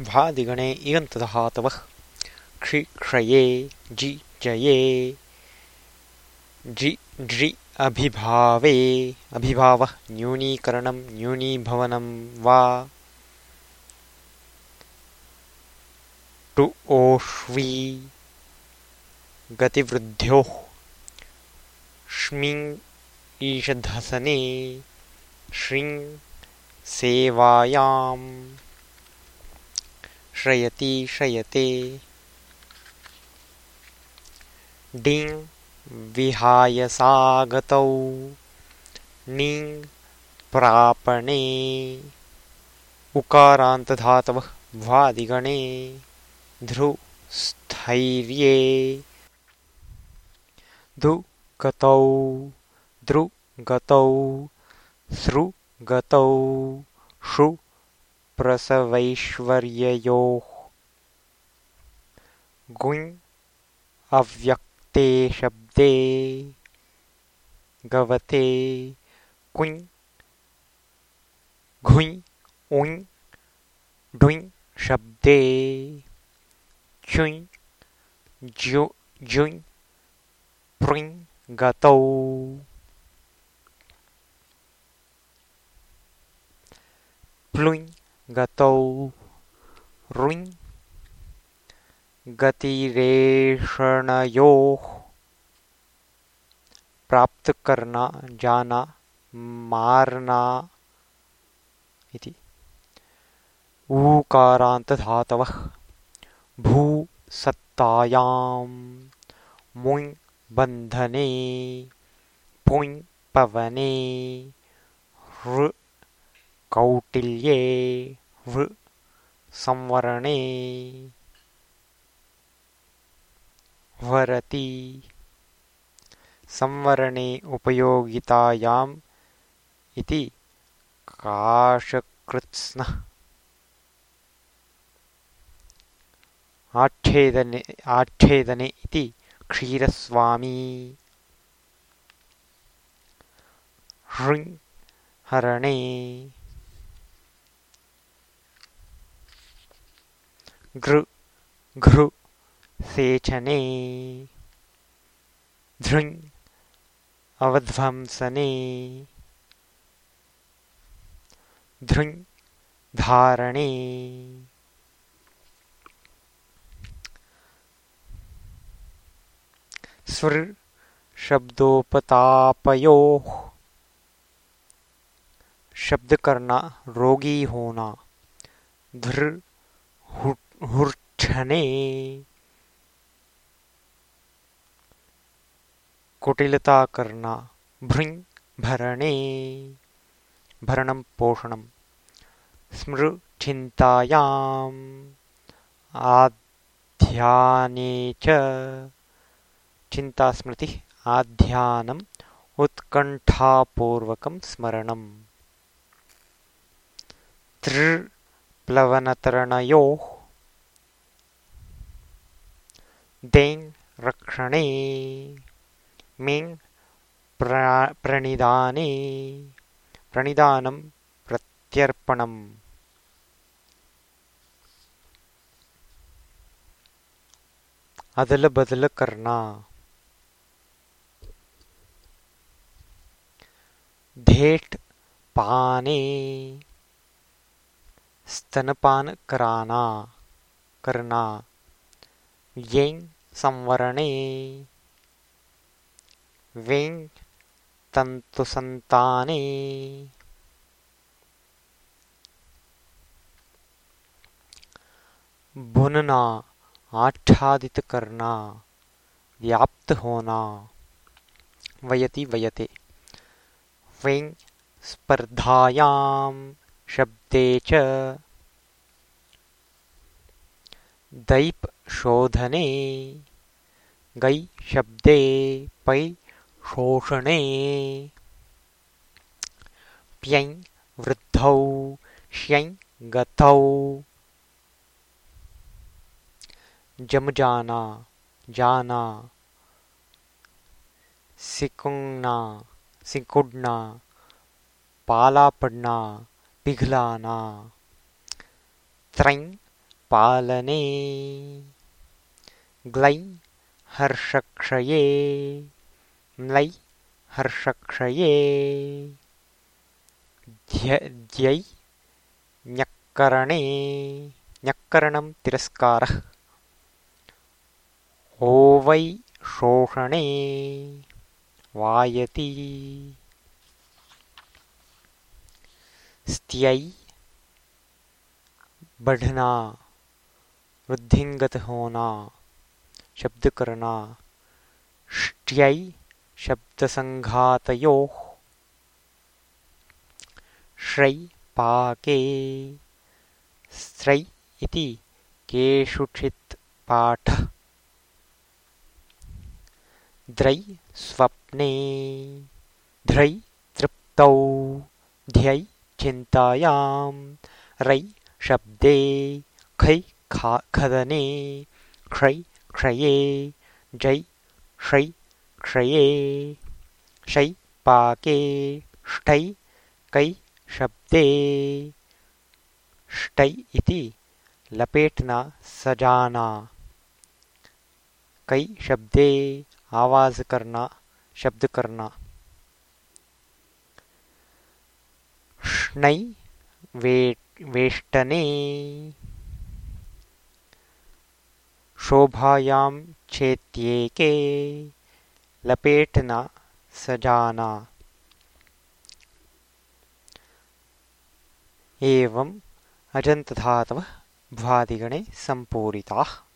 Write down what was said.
भादिगणे इगन्तधातवः क्षि क्षये जि जये। जि ड्रि अभिभावे। अभिभावः न्यूनीकरणं, न्यूनीभवनं वा। टु ओष्वी। गतिवृद्ध्योः। ष्मिङ् ईषधसने श्रिङ् सेवायाम्। श्रयति श्रयते। डिङ् विहायसागतौ। णिङ् प्रापणे। उकारान्तधातवः भ्वादिगणे धृ स्थैर्ये। धु गतौ। दृ गतौ। सृ गतौ। षु प्रसवैश्वर्ययोः गुञ् अव्यक्ते शब्दे गवते कुञ् घुञ् उञ् ढुञ् शब्दे चुञ् ज्यु जुञ् पृञ् गतौ। प्लुञ् गतौ रुञ् गतिरेषणयोः प्राप्त करना जाना मारना इति ऊकारान्तधातवः भूसत्तायां मुञ् बन्धने पुञ् पवने हृ कौटिल्ये वृ संवरणे। वरति संवरणे उपयोगितायाम् इति काशकृत्स्नः। आच्छेदने आच्छेदने इति क्षीरस्वामी। हृङ् हरणे घृ घृ सेचने। धृङ् अवध्वंसने। धृङ् धारणे। स्वर शब्दोपतापयो। शब्द करना रोगी होना। धृ हुर्छने कुटिलता करना भृङ् भरणे। भरणं पोषणं स्मृ चिन्तायाम् आध्याने च चिन्तास्मृतिः आध्यानम् उत्कण्ठापूर्वकं स्मरणम्। तृप्लवनतरणयोः देङ् रक्षणे मिङ् प्रणिदाने प्रणिदानं प्रत्यर्पणम् अदल बदल करना धेट पाने स्तनपान कराना करना यें संवरणे। वें तन्तुसन्ताने बुनना आच्छादित करना व्याप्त होना। वयति वयते। वें स्पर्धायां शब्दे च दैप् शोधने गै शब्दे पै शोषणे। प्यञ् वृद्धौ श्यञ् गतौ। जमजाना, जाना। सिकुंना सिकुड़ना। पाला पड़ना पिघलाना। त्रैं पालने। ग्लै हर्षक्षये। म्लै हर्षक्षये। द्यै ञक्करणे ञक्करणं तिरस्कारः। ओवै शोषणे। वायति। स्त्यै बढ़ना वृद्धिंगत होना शब्द करना श्ट्यै शब्द संघातयोः श्रै पाके स्त्रै इति केषुचित् पाठः। द्रै स्वप्ने ध्रै तृप्तौ ध्यै चिन्तायां रै शब्दे खै खदने क्षै क्षये जै षै क्षये शै, पाके। ष्ठै, कै, शब्दे। ष्टै इति लपेटना, सजाना। कई शब्दे। आवाज़ करना, शब्द करना। ष्णै, वे, वेष्टने। शोभायां चेत्येके। लपेटना सजाना। एवम् अजन्तधातवः भ्वादिगणे सम्पूरिताः